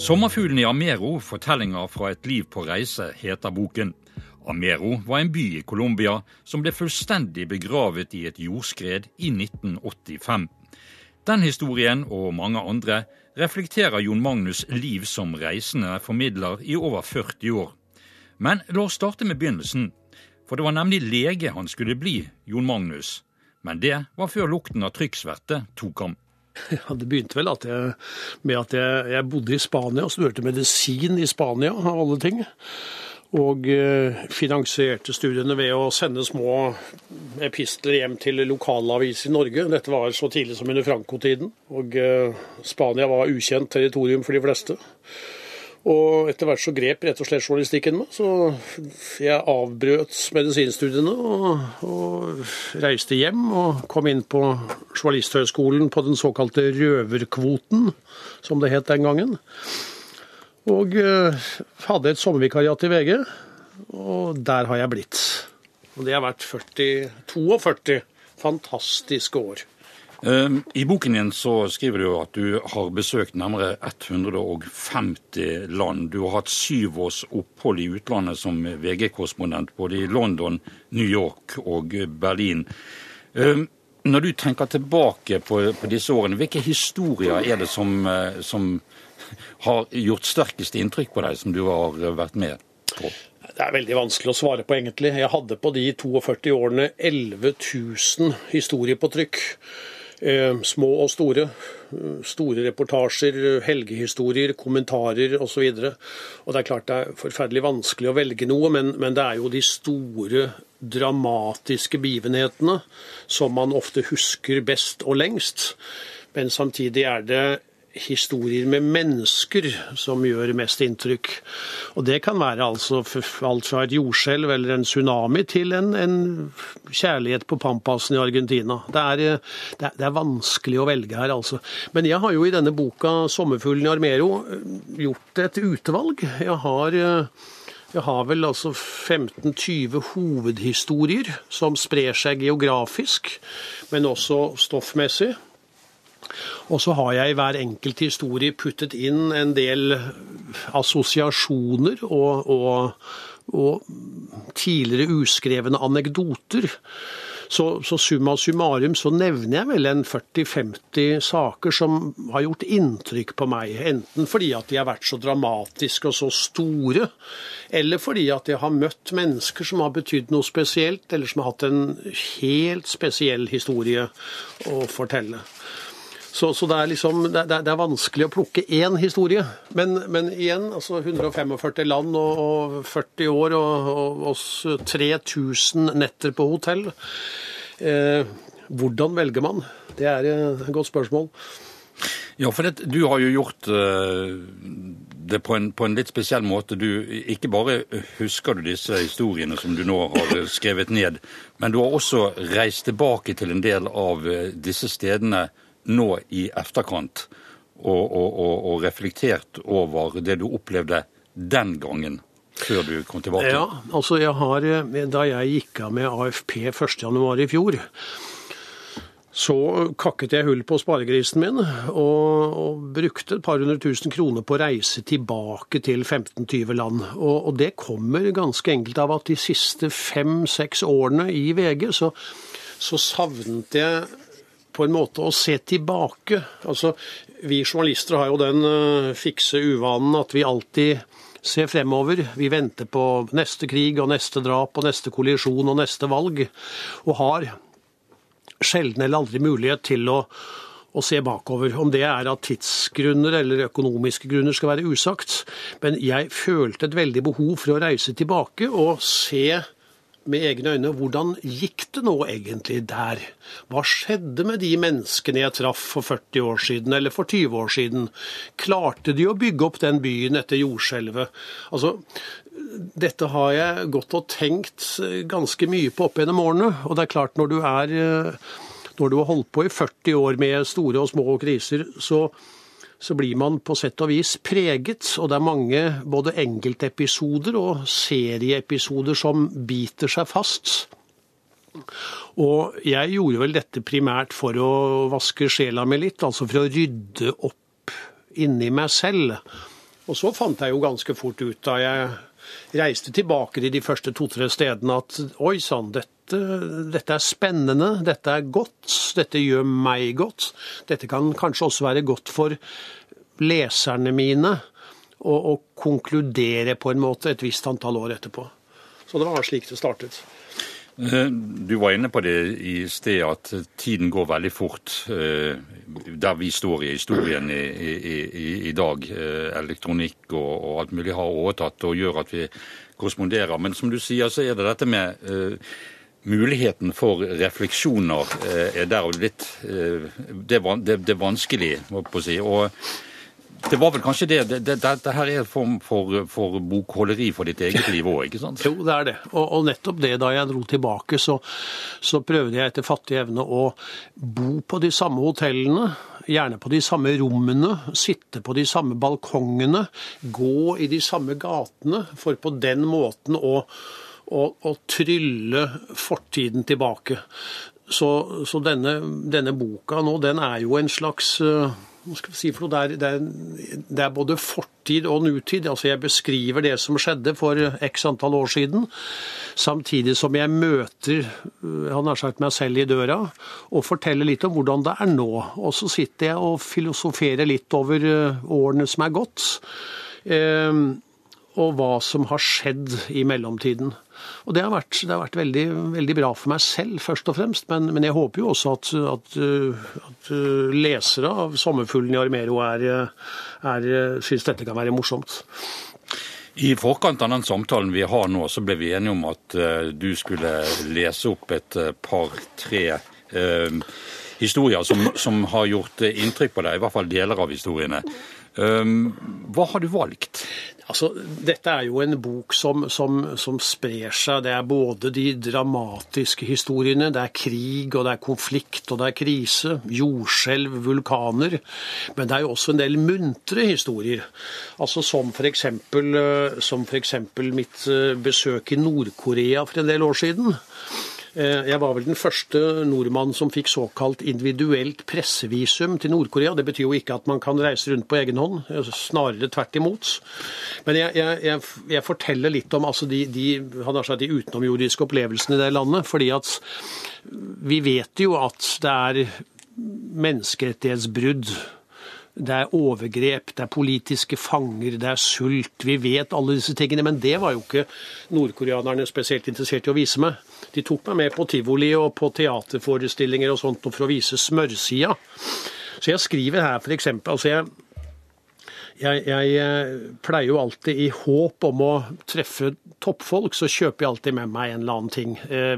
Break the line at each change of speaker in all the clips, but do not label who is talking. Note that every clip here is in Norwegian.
'Sommerfuglen i Amero fortellinger fra et liv på reise' heter boken. Amero var en by i Colombia som ble fullstendig begravet i et jordskred i 1985. Den historien og mange andre reflekterer Jon Magnus' liv som reisende formidler i over 40 år. Men la oss starte med begynnelsen. For det var nemlig lege han skulle bli, Jon Magnus. Men det var før lukten av trykksverte tok ham.
Ja, Det begynte vel at jeg, med at jeg, jeg, bodde i Spania og studerte medisin i Spania, av alle ting. Og eh, finansierte studiene ved å sende små epistler hjem til lokalavis i Norge. Dette var så tidlig som under Franco-tiden. Og eh, Spania var ukjent territorium for de fleste. Og etter hvert så grep rett og slett journalistikken meg, så jeg avbrøt medisinstudiene og, og, reiste hjem og kom inn på Journalisthøgskolen på den såkalte røverkvoten, som det het den gangen. Og uh, hadde et sommervikariat i VG, og der har jeg blitt. Og det har vært 40, 42 fantastiske år.
Ehm, I boken din så skriver du at du har besøkt nærmere 150 land. Du har hatt syv års opphold i utlandet som VG-korrespondent både i London, New York og Berlin. Ehm, når du tenker tilbake på, på disse årene, hvilke historier er det som, eh, som har gjort sterkest inntrykk på deg, som du har vært med på?
Det er veldig vanskelig å svare på, egentlig. Jeg hadde på de 42 årene 11 000 historier på trykk. Eh, små og store. Store reportasjer, helgehistorier, kommentarer osv. Og, så og det er klart det er forferdelig vanskelig å velge noe, men, men det er jo de store, dramatiske begivenhetene som man ofte husker best og lengst. Men samtidig er det historier med mennesker som gjør mest inntrykk. Og det kan være altså alt fra et jordskjelv eller en tsunami til en, en kjærlighet på Pampasen i Argentina. Det er, det, er, vanskelig å velge her, altså. Men jeg har jo i denne boka 'Sommerfuglen i Armero' gjort et utvalg. Jeg har jeg har vel altså 15-20 hovedhistorier som sprer seg geografisk, men også stoffmessig. Og så har jeg i hver enkelt historie puttet inn en del assosiasjoner og, og, og tidligere uskrevne anekdoter. Så, så, summa summarum så nevner jeg vel en 40-50 saker som har gjort inntrykk på meg. Enten fordi at de har vært så dramatiske og så store, eller fordi at jeg har møtt mennesker som har betydd noe spesielt, eller som har hatt en helt spesiell historie å fortelle. Så, så det, er liksom, det, det, er vanskelig å plukke én historie. Men, men igjen, altså 145 land og, og 40 år og, og, og 3000 netter på hotell. Eh, hvordan velger man? Det er et godt spørsmål.
Ja, for det, du har jo gjort uh, det på en, på en, litt spesiell måte. Du, ikke bare husker du disse historiene som du nå har skrevet ned, men du har også reist tilbake til en del av uh, disse stedene nå i etterkant og, og, og, reflektert over det du opplevde den gangen? Før du kom tilbake?
Ja, altså jeg har, Da jeg gikk av med AFP 1.1 i fjor, så kakket jeg hull på sparegrisen min og, og, brukte et par hundre tusen kroner på å reise tilbake til 15-20 land. Og, og, det kommer ganske enkelt av at de siste fem-seks årene i VG så, så savnet jeg på en måte å se tilbake. Altså, Vi journalister har jo den uh, fikse uvanen at vi alltid ser fremover. Vi venter på neste krig og neste drap og neste kollisjon og neste valg. Og har sjelden eller aldri mulighet til å, å se bakover. Om det er av tidsgrunner eller økonomiske grunner skal være usagt. Men jeg følte et veldig behov for å reise tilbake og se med egne øyne hvordan gikk det nå egentlig der? Hva skjedde med de menneskene jeg traff for 40 år siden eller for 20 år siden? Klarte de å bygge opp den byen etter jordskjelvet? Altså, dette har jeg gått og tenkt ganske mye på opp gjennom årene. Og det er klart, når du er når du har holdt på i 40 år med store og små kriser, så så blir man på sett og vis preget. Og det er mange både enkeltepisoder og serieepisoder som biter seg fast. Og jeg gjorde vel dette primært for å vaske sjela mi litt, altså for å rydde opp inni meg selv. Og så fant jeg jo ganske fort ut da jeg reiste tilbake til de første to-tre stedene at oi sann, dette, dette, er spennende, dette er godt, dette gjør meg godt. Dette kan kanskje også være godt for leserne mine å konkludere på en måte et visst antall år etterpå. Så det var slik det startet.
Eh, du var inne på det i sted at tiden går veldig fort eh, der vi står i historien i, i, i, i dag. Eh, elektronikk og, og, alt mulig har overtatt og gjør at vi korresponderer. Men som du sier, så er det dette med muligheten for refleksjoner er der og litt det, det, er vanskelig, må jeg på å si. Og det var vel kanskje det. Dette det, det her er en form for, for, bokholderi for ditt eget liv òg, ikke sant?
Jo, det er det. Og, og, nettopp det, da jeg dro tilbake, så, så prøvde jeg etter fattig evne å bo på de samme hotellene. Gjerne på de samme rommene, sitte på de samme balkongene, gå i de samme gatene, for på den måten å, å, å trylle fortiden tilbake. Så, så denne, denne, boka nå, den er jo en slags uh, hva skal si for noe, det er, det, er, både fortid og nutid. Altså Jeg beskriver det som skjedde for x antall år siden, samtidig som jeg møter han har sagt meg selv i døra og forteller litt om hvordan det er nå. Og så sitter jeg og filosoferer litt over eh, årene som er gått. Eh, og hva som har skjedd i mellomtiden. Og Det har vært, det har vært veldig, veldig, bra for meg selv, først og fremst. Men, men jeg håper jo også at, at, at lesere av 'Sommerfuglen i Armero' er, er, syns dette kan være morsomt.
I forkant av den samtalen vi har nå, så ble vi enige om at uh, du skulle lese opp et uh, par-tre eh, historier som, som, har gjort inntrykk på deg, i hvert fall deler av historiene. Um, hva har du valgt?
Altså, dette er jo en bok som, som, som, sprer seg. Det er både de dramatiske historiene, det er krig, og det er konflikt, og det er krise. Jordskjelv, vulkaner. Men det er jo også en del muntre historier. Altså Som f.eks. Som mitt eh, besøk i Nord-Korea for en del år siden. Eh, jeg var vel den første nordmann som fikk såkalt individuelt pressevisum til Nord-Korea. Det betyr jo ikke at man kan reise rundt på egen hånd, eh, snarere tvert imot. Men jeg, jeg, jeg forteller litt om altså, de, de, de utenomjordiske opplevelsene i det landet. fordi at vi vet jo at det er menneskerettighetsbrudd det er overgrep, det er politiske fanger, det er sult. Vi vet alle disse tingene, men det var jo ikke nordkoreanerne spesielt interessert i å vise meg. De tok meg med på tivoli og på teaterforestillinger og sånt for å vise smørsida. Så jeg skriver her f.eks. Altså jeg, jeg, jeg, eh, pleier jo alltid i håp om å treffe toppfolk, så kjøper jeg alltid med meg en eller annen ting. Eh,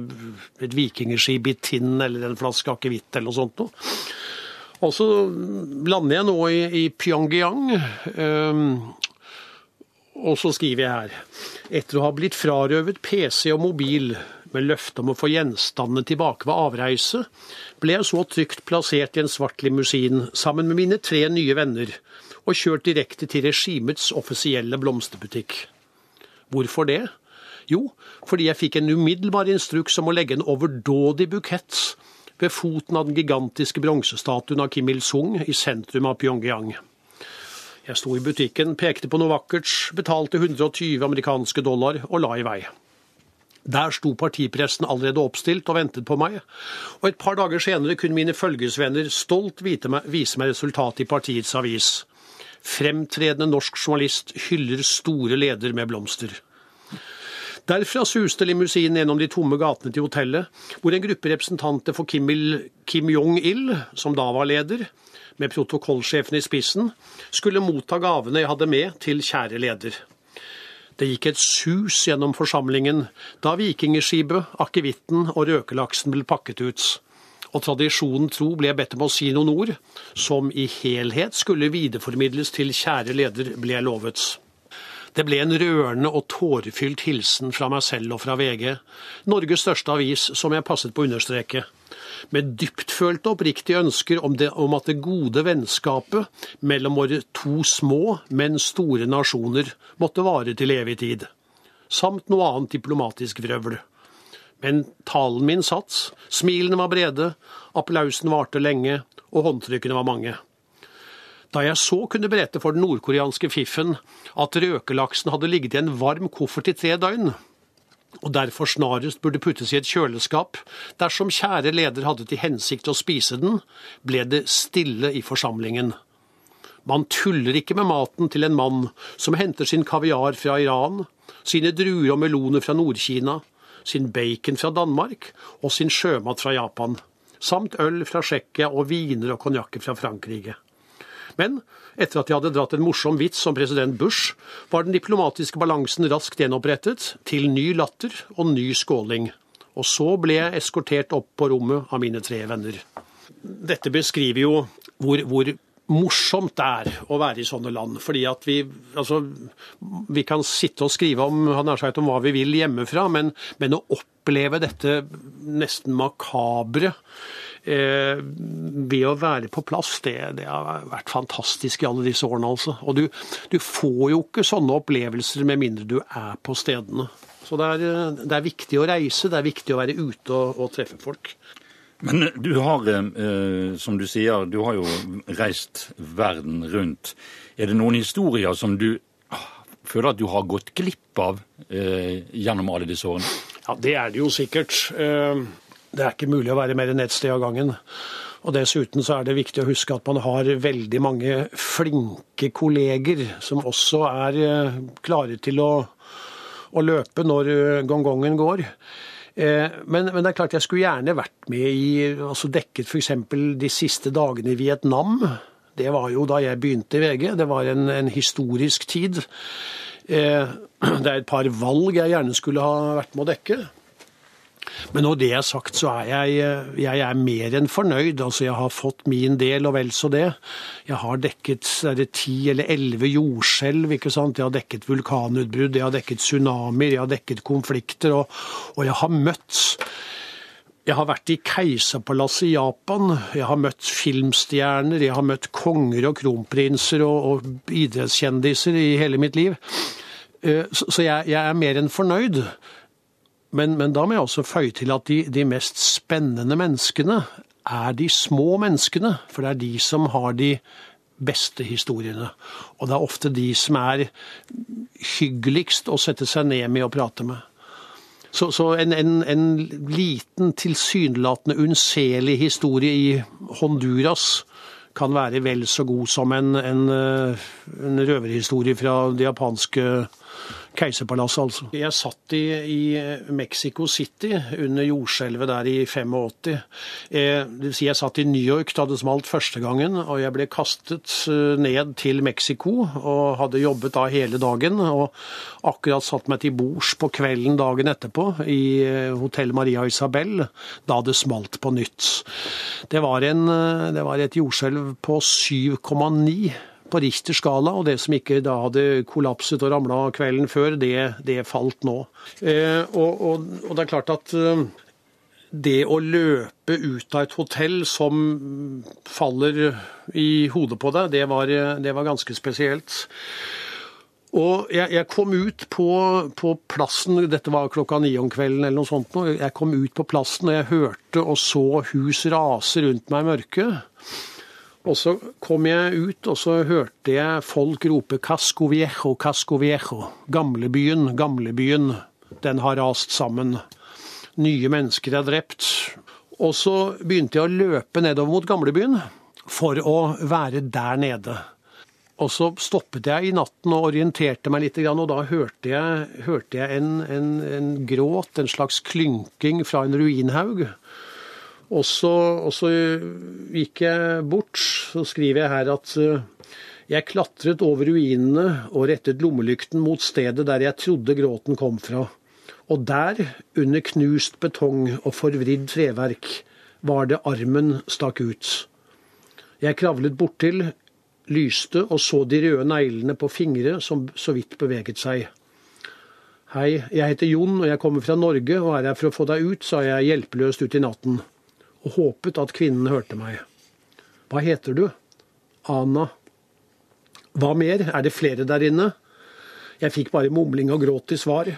et vikingskip i tinn eller en flaske akevitt eller noe sånt noe. Og så lander jeg nå i, i Pyongyang. Um, og så skriver jeg her Etter å ha blitt frarøvet PC og mobil med løfte om å få gjenstandene tilbake ved avreise, ble jeg så trygt plassert i en svart limousin sammen med mine tre nye venner og kjørt direkte til regimets offisielle blomsterbutikk. Hvorfor det? Jo, fordi jeg fikk en umiddelbar instruks om å legge en overdådig bukett ved foten av den gigantiske bronsestatuen av Kim Il-sung i sentrum av Pyongyang. Jeg sto i butikken, pekte på noe vakkert, betalte 120 amerikanske dollar og la i vei. Der sto partipressen allerede oppstilt og ventet på meg, og et par dager senere kunne mine følgesvenner stolt vise meg resultatet i partiets avis. Fremtredende norsk journalist hyller store leder med blomster. Derfra suste limousinen gjennom de tomme gatene til hotellet, hvor en gruppe representanter for Kim, Kim Jong-il, som da var leder, med protokollsjefen i spissen, skulle motta gavene jeg hadde med til kjære leder. Det gikk et sus gjennom forsamlingen da vikingskipet, akevitten og røkelaksen ble pakket ut. Og tradisjonen tro ble jeg bedt om å si noen ord, som i helhet skulle videreformidles til kjære leder, ble jeg lovet. Det ble en rørende og tårefylt hilsen fra meg selv og fra VG, Norges største avis, som jeg passet på å understreke. Med dyptfølte oppriktige ønsker om, det, om at det gode vennskapet mellom våre to små, men store nasjoner måtte vare til evig tid. Samt noe annet diplomatisk vrøvl. Men talen min satt, smilene var brede, applausen varte lenge, og håndtrykkene var mange. Da jeg så kunne berette for den nordkoreanske fiffen at røkelaksen hadde ligget i en varm koffert i tre døgn, og derfor snarest burde puttes i et kjøleskap dersom kjære leder hadde til hensikt å spise den, ble det stille i forsamlingen. Man tuller ikke med maten til en mann som henter sin kaviar fra Iran, sine druer og meloner fra Nord-Kina, sin bacon fra Danmark og sin sjømat fra Japan, samt øl fra Tsjekkia og viner og konjakker fra Frankrike. Men etter at de hadde dratt en morsom vits om president Bush, var den diplomatiske balansen raskt gjenopprettet, til ny latter og ny skåling. Og så ble jeg eskortert opp på rommet av mine tre venner. Dette beskriver jo hvor, hvor morsomt det er å være i sånne land. Fordi at vi, altså, vi kan sitte og skrive om, sagt, om hva vi vil hjemmefra, men, men å oppleve dette nesten makabre ved å være på plass, det, det, har vært fantastisk i alle disse årene. altså. Og du, du, får jo ikke sånne opplevelser med mindre du er på stedene. Så det er, det er viktig å reise, det er viktig å være ute og, og treffe folk.
Men du har, eh, som du sier, du har jo reist verden rundt. Er det noen historier som du ah, føler at du har gått glipp av eh, gjennom alle disse årene?
Ja, det er det jo sikkert. Eh, det er ikke mulig å være mer enn ett sted av gangen. Og Dessuten så er det viktig å huske at man har veldig mange flinke kolleger som også er eh, klare til å, å løpe når eh, gongongen går. Eh, men, men, det er klart jeg skulle gjerne vært med i altså dekket f.eks. de siste dagene i Vietnam. Det var jo da jeg begynte i VG. Det var en, en historisk tid. Det er et par valg jeg gjerne skulle ha vært med å dekke. Men når det er sagt, så er jeg, jeg er mer enn fornøyd. Altså, jeg har fått min del, og vel så det. Jeg har dekket ti eller elleve jordskjelv, ikke sant. Jeg har dekket vulkanutbrudd, jeg har dekket tsunamier, jeg har dekket konflikter. Og, og jeg har møtt jeg har vært i keiserpalasset i Japan, jeg har møtt filmstjerner, jeg har møtt konger og kronprinser og, og idrettskjendiser i hele mitt liv. Eh, så jeg, jeg er mer enn fornøyd. Men, men, da må jeg også føye til at de, de, mest spennende menneskene er de små menneskene. For det er de som har de beste historiene. Og det er ofte de som er hyggeligst å sette seg ned med og prate med. Så, så en, en, en, liten, tilsynelatende unnselig historie i Honduras kan være vel så god som en, en, en røverhistorie fra det japanske Keiserpalasset, altså. Jeg satt i, i Mexico City under jordskjelvet der i 85. Eh, det vil si jeg satt i New York da det smalt første gangen, og jeg ble kastet eh, ned til Mexico og hadde jobbet da hele dagen. Og akkurat satt meg til bords på kvelden dagen etterpå i eh, Hotell Maria Isabel da det smalt på nytt. Det var, en, det var et jordskjelv på 7,9 på Richters skala, og det som ikke da hadde kollapset og ramla kvelden før, det, det falt nå. Eh, og, og, og, det er klart at eh, det å løpe ut av et hotell som faller i hodet på deg, det var, det var ganske spesielt. Og jeg, jeg, kom ut på, på, plassen, dette var klokka ni om kvelden eller noe sånt, jeg kom ut på plassen og jeg hørte og så hus rase rundt meg i mørket. Og så kom jeg ut, og så hørte jeg folk rope 'Casco Viejo, Casco Viejo'. Gamlebyen, gamlebyen. Den har rast sammen. Nye mennesker er drept. Og så begynte jeg å løpe nedover mot gamlebyen for å være der nede. Og så stoppet jeg i natten og orienterte meg litt, og da hørte jeg, hørte jeg en, en, en gråt, en slags klynking fra en ruinhaug. Og så, gikk jeg bort, så skriver jeg her at eh, jeg klatret over ruinene og rettet lommelykten mot stedet der jeg trodde gråten kom fra. Og der, under knust betong og forvridd treverk, var det armen stakk ut. Jeg kravlet bortil, lyste og så de røde neglene på fingre som så vidt beveget seg. Hei, jeg heter Jon og jeg kommer fra Norge og er her for å få deg ut, sa jeg hjelpeløst ut i natten og håpet at kvinnen hørte meg. Hva heter du? Ana. Hva mer, er det flere der inne? Jeg fikk bare mumling og gråt til svar.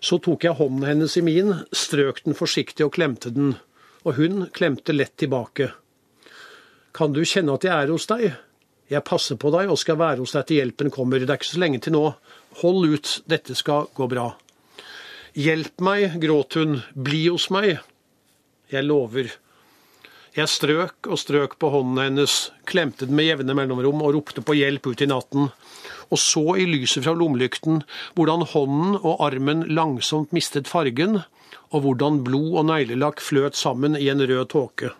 Så tok jeg hånden hennes i min, strøk den forsiktig og klemte den, og hun klemte lett tilbake. Kan du kjenne at jeg er hos deg? Jeg passer på deg og skal være hos deg til hjelpen kommer. Det er ikke så lenge til nå. Hold ut, dette skal gå bra. Hjelp meg, gråt hun, bli hos meg. Jeg lover. Jeg strøk og strøk på hånden hennes, klemte den med jevne mellomrom og ropte på hjelp ut i natten, og så i lyset fra lommelykten hvordan hånden og armen langsomt mistet fargen, og hvordan blod og neglelakk fløt sammen i en rød tåke.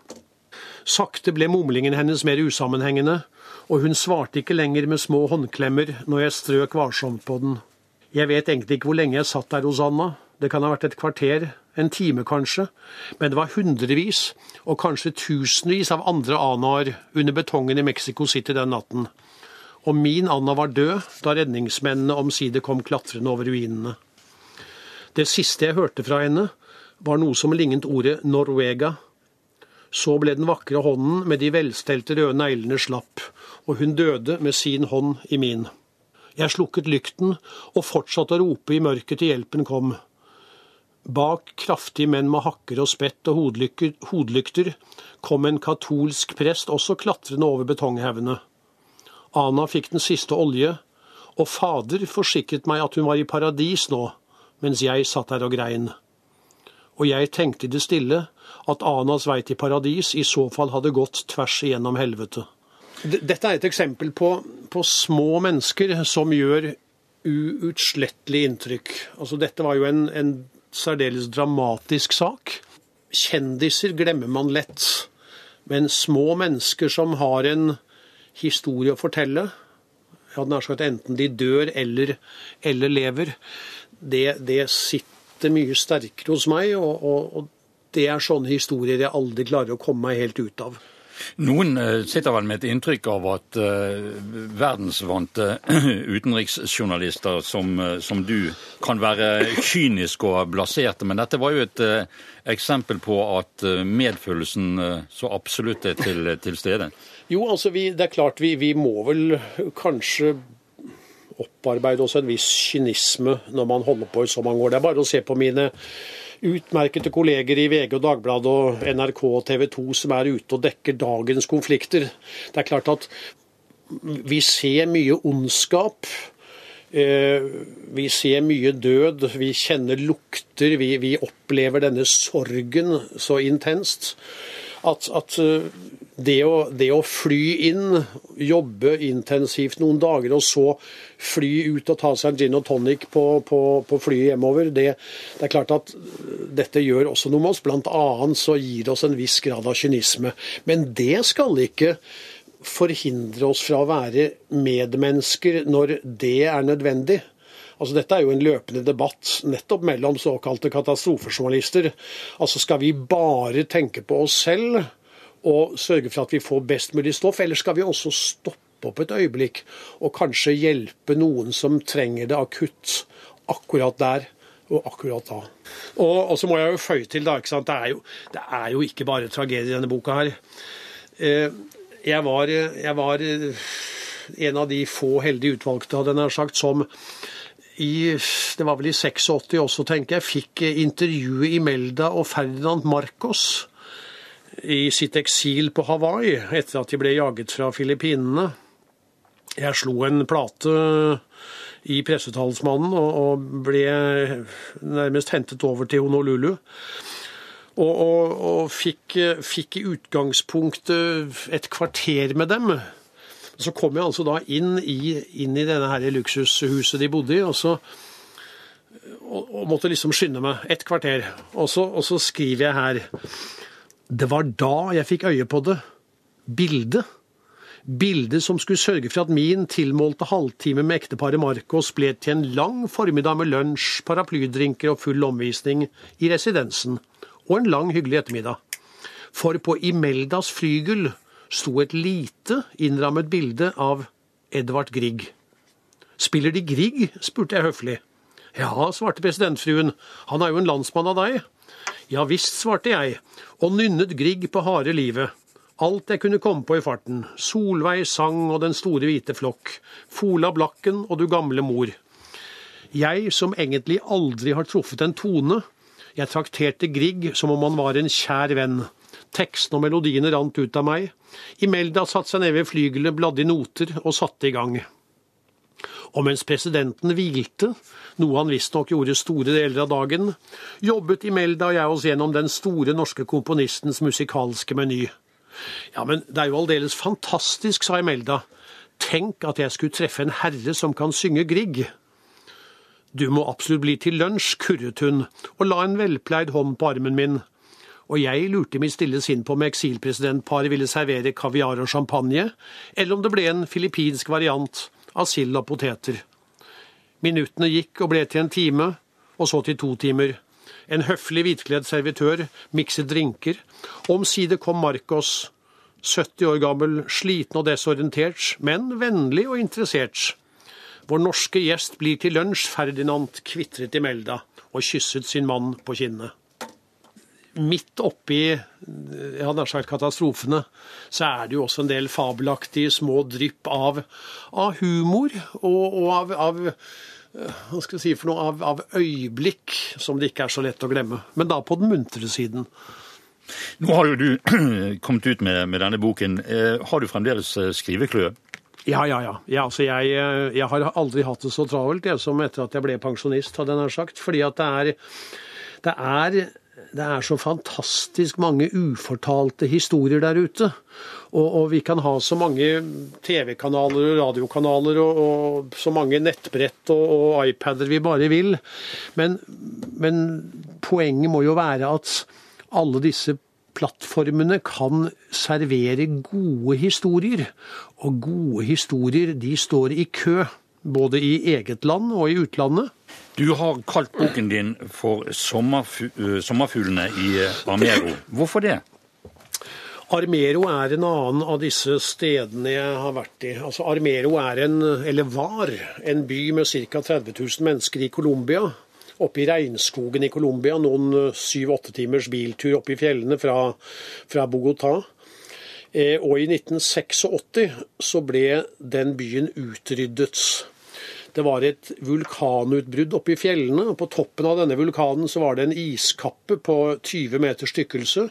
Sakte ble mumlingen hennes mer usammenhengende, og hun svarte ikke lenger med små håndklemmer når jeg strøk varsomt på den. Jeg vet egentlig ikke hvor lenge jeg satt der hos Anna, det kan ha vært et kvarter, en time kanskje, men det var hundrevis og kanskje tusenvis av andre Anaer under betongen i Mexico City den natten. Og min Anna var død da redningsmennene omsider kom klatrende over ruinene. Det siste jeg hørte fra henne, var noe som lignet ordet Norvega. Så ble den vakre hånden med de velstelte røde neglene slapp, og hun døde med sin hånd i min. Jeg slukket lykten og fortsatte å rope i mørket til hjelpen kom. Bak kraftige menn med hakker og spett og hodlykter kom en katolsk prest også klatrende over betonghaugene. Ana fikk den siste olje, og fader forsikret meg at hun var i paradis nå, mens jeg satt der og grein. Og jeg tenkte i det stille at Anas vei til paradis i så fall hadde gått tvers igjennom helvete. Dette er et eksempel på, på små mennesker som gjør uutslettelig inntrykk. Altså, dette var jo en, en særdeles dramatisk sak. Kjendiser glemmer man lett, men små mennesker som har en historie å fortelle, hadde nær sagt enten de dør eller, eller lever, det, det, sitter mye sterkere hos meg. Og, og, og det er sånne historier jeg aldri klarer å komme meg helt ut av.
Noen eh, sitter vel med et inntrykk av at uh, verdensvante utenriksjournalister som, uh, som, du kan være kyniske og blaserte, men dette var jo et eksempel på at medfølelsen så absolutt er til, til stede.
Jo, altså vi, det er klart vi, vi må vel kanskje opparbeide oss en viss kynisme når man holder på i så mange år. Det er bare å se på mine utmerkede kolleger i VG og Dagbladet og NRK og TV 2 som er ute og dekker dagens konflikter. Det er klart at vi ser mye ondskap. Eh, vi ser mye død, vi kjenner lukter, vi, opplever denne sorgen så intenst at, at eh, det, å, det, å, fly inn, jobbe intensivt noen dager, og så fly ut og ta seg en gin og tonic på, på, på flyet hjemover, det, det, er klart at dette gjør også noe med oss. Blant annet så gir det oss en viss grad av kynisme. Men det skal ikke forhindre oss fra å være medmennesker når det er nødvendig. Altså Dette er jo en løpende debatt nettopp mellom såkalte katastrofejournalister. Altså Skal vi bare tenke på oss selv og sørge for at vi får best mulig stoff, eller skal vi også stoppe opp et øyeblikk og kanskje hjelpe noen som trenger det akutt akkurat der? og akkurat da. Og, og, så må jeg jo føye til, da, ikke sant? Det er, jo, det er jo ikke bare tragedie i denne boka her. Eh, jeg var, jeg var en av de få heldige utvalgte, hadde jeg sagt, som i det var vel i 86 også, tenker jeg, fikk intervjue Imelda og Ferdinand Marcos i sitt eksil på Hawaii etter at de ble jaget fra Filippinene. Jeg slo en plate i pressetalsmannen og, ble nærmest hentet over til Honolulu. Og, og, og fikk, fikk, i utgangspunktet et kvarter med dem. Så kom jeg altså da inn i, inn i denne her luksushuset de bodde i, og så og, måtte liksom skynde meg et kvarter. Og så, og så skriver jeg her Det var da jeg fikk øye på det. Bildet. Bildet som skulle sørge for at min tilmålte halvtime med ekteparet Marcos ble til en lang formiddag med lunsj, paraplydrinker og full omvisning i residensen. Og en lang, hyggelig ettermiddag. For på Imeldas flygel sto et lite, innrammet bilde av Edvard Grieg. Spiller De Grieg? spurte jeg høflig. Ja, svarte presidentfruen, han er jo en landsmann av deg. Ja visst, svarte jeg, og nynnet Grieg på harde livet. Alt jeg kunne komme på i farten. Solveig sang og Den store hvite flokk. Fola Blakken og Du gamle mor. Jeg som egentlig aldri har truffet en tone. Jeg trakterte Grieg som om han var en kjær venn. Tekstene og melodiene rant ut av meg. Imelda satte seg ned ved flygelet, bladde i noter og satte i gang. Og mens presidenten hvilte, noe han visstnok gjorde store deler av dagen, jobbet Imelda og jeg oss gjennom den store norske komponistens musikalske meny. Ja, men det er jo aldeles fantastisk, sa Imelda. Tenk at jeg skulle treffe en herre som kan synge Grieg. Du må absolutt bli til lunsj, kurret hun, og la en velpleid hånd på armen min. Og jeg lurte i mitt stille sinn på om eksilpresidentparet ville servere kaviar og champagne, eller om det ble en filippinsk variant av sild og poteter. Minuttene gikk og ble til en time, og så til to timer. En høflig hvitkledd servitør mikset drinker, omsider kom Marcos, 70 år gammel, sliten og desorientert, men vennlig og interessert. Vår norske gjest blir til lunsj, Ferdinand kvitret i Melda og kysset sin mann på kinnet. Midt oppi jeg hadde sagt katastrofene, så er det jo også en del fabelaktige små drypp av, av humor og, og av, av hva skal jeg si for noe, av, av, øyeblikk som det ikke er så lett å glemme. Men da på den muntre siden.
Nå har jo du kommet ut med, med denne boken. Eh, har du fremdeles eh, skrivekløe?
Ja, ja, ja. ja altså jeg, eh, jeg, har aldri hatt det så travelt jeg, som etter at jeg ble pensjonist, hadde jeg nær sagt. Fordi at det er, det er det er så fantastisk mange ufortalte historier der ute. Og, og vi kan ha så mange TV-kanaler og radiokanaler og, og, så mange nettbrett og, og iPader vi bare vil. Men, men, poenget må jo være at alle disse plattformene kan servere gode historier. Og gode historier, de står i kø. Både i eget land og i utlandet.
Du har kalt boken din for 'Sommerfuglene i Armero'. Hvorfor det?
Armero er en annen av disse stedene jeg har vært i. Altså Armero er en, eller var, en by med ca. 30 000 mennesker i Colombia oppe i regnskogen i Colombia, noen eh, syv-åtte timers biltur oppe i fjellene fra, fra Bogotá. Eh, og i 1986 så ble den byen utryddet. Det var et vulkanutbrudd oppe i fjellene, og på toppen av denne vulkanen så var det en iskappe på 20 meters tykkelse.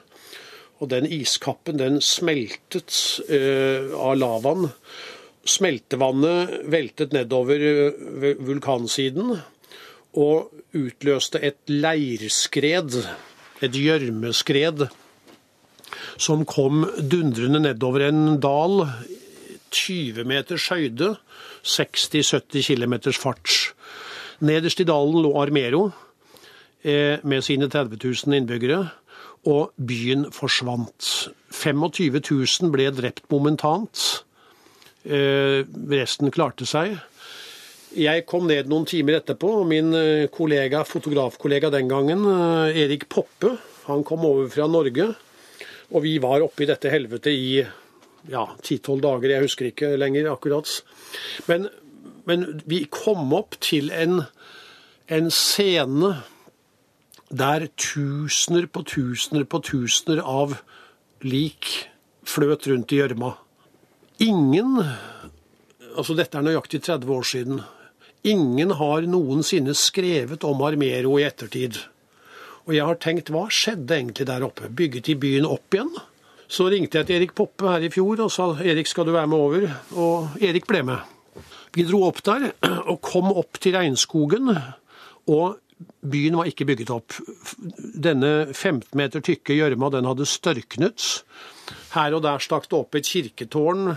Og den iskappen den smeltet eh, av lavaen. Smeltevannet veltet nedover eh, vulkansiden og utløste et leirskred, et gjørmeskred, som kom dundrende nedover en dal. 20 meters høyde, 60-70 km fart. Nederst i dalen lå Armero eh, med sine 30 000 innbyggere, og byen forsvant. 25 000 ble drept momentant. Eh, resten klarte seg. Jeg kom ned noen timer etterpå, og min eh, kollega, fotografkollega den gangen, Erik Poppe, han kom over fra Norge. Og vi var oppe i dette helvetet i ja, ti-tolv dager, jeg husker ikke lenger akkurat. Men, men vi kom opp til en, en scene der tusener på tusener på tusener av lik fløt rundt i gjørma. Ingen Altså, dette er nøyaktig 30 år siden. Ingen har noensinne skrevet om Armero i ettertid. Og jeg har tenkt, hva skjedde egentlig der oppe? Bygget de byen opp igjen? Så ringte jeg til Erik Poppe her i fjor og sa Erik, skal du være med over? Og Erik ble med. Vi dro opp der og kom opp til regnskogen, og byen var ikke bygget opp. Denne 15 meter tykke gjørma, den hadde størknet. Her og der stakk det opp et kirketårn,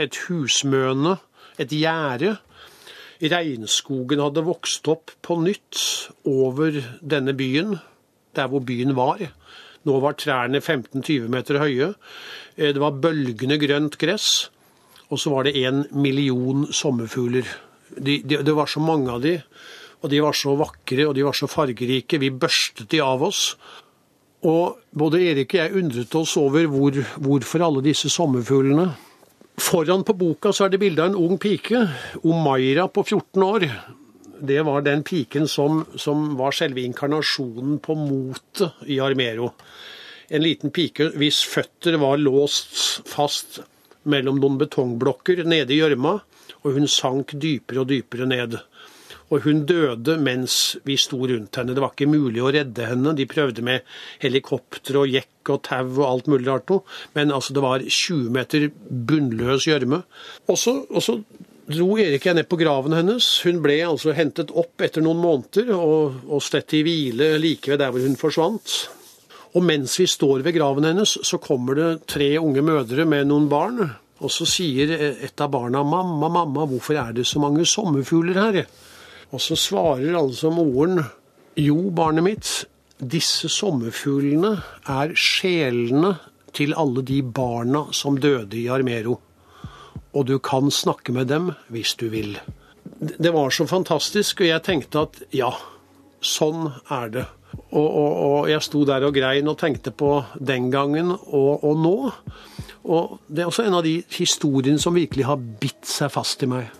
et husmøne, et gjerde. Regnskogen hadde vokst opp på nytt over denne byen, der hvor byen var. Nå var trærne 15-20 meter høye. Eh, det var bølgende grønt gress. Og så var det en million sommerfugler. De, de, det var så mange av de, og de var så vakre og de var så fargerike. Vi børstet de av oss. Og både Erik og jeg undret oss over hvor, hvorfor alle disse sommerfuglene Foran på boka så er det bilde av en ung pike, Omaira på 14 år. Det var den piken som, som var selve inkarnasjonen på motet i Armero. En liten pike hvis føtter var låst fast mellom noen betongblokker nede i gjørma, og hun sank dypere og dypere ned. Og hun døde mens vi sto rundt henne. Det var ikke mulig å redde henne. De prøvde med helikopter og jekk og tau og alt mulig rart noe. Men altså, det var 20 meter bunnløs gjørme. Og så dro Erik jeg ned på graven hennes. Hun ble altså hentet opp etter noen måneder og, og slett i hvile like ved der hvor hun forsvant. Og mens vi står ved graven hennes, så kommer det tre unge mødre med noen barn. Og så sier et av barna 'Mamma, mamma, hvorfor er det så mange sommerfugler her?' Og så svarer altså moren 'Jo, barnet mitt, disse sommerfuglene er sjelene til alle de barna som døde i Armero' og du kan snakke med dem hvis du vil. Det var så fantastisk, og jeg tenkte at ja, sånn er det. Og, og, og jeg sto der og grein og tenkte på den gangen og, og nå. Og det er også en av de historiene som virkelig har bitt seg fast i meg.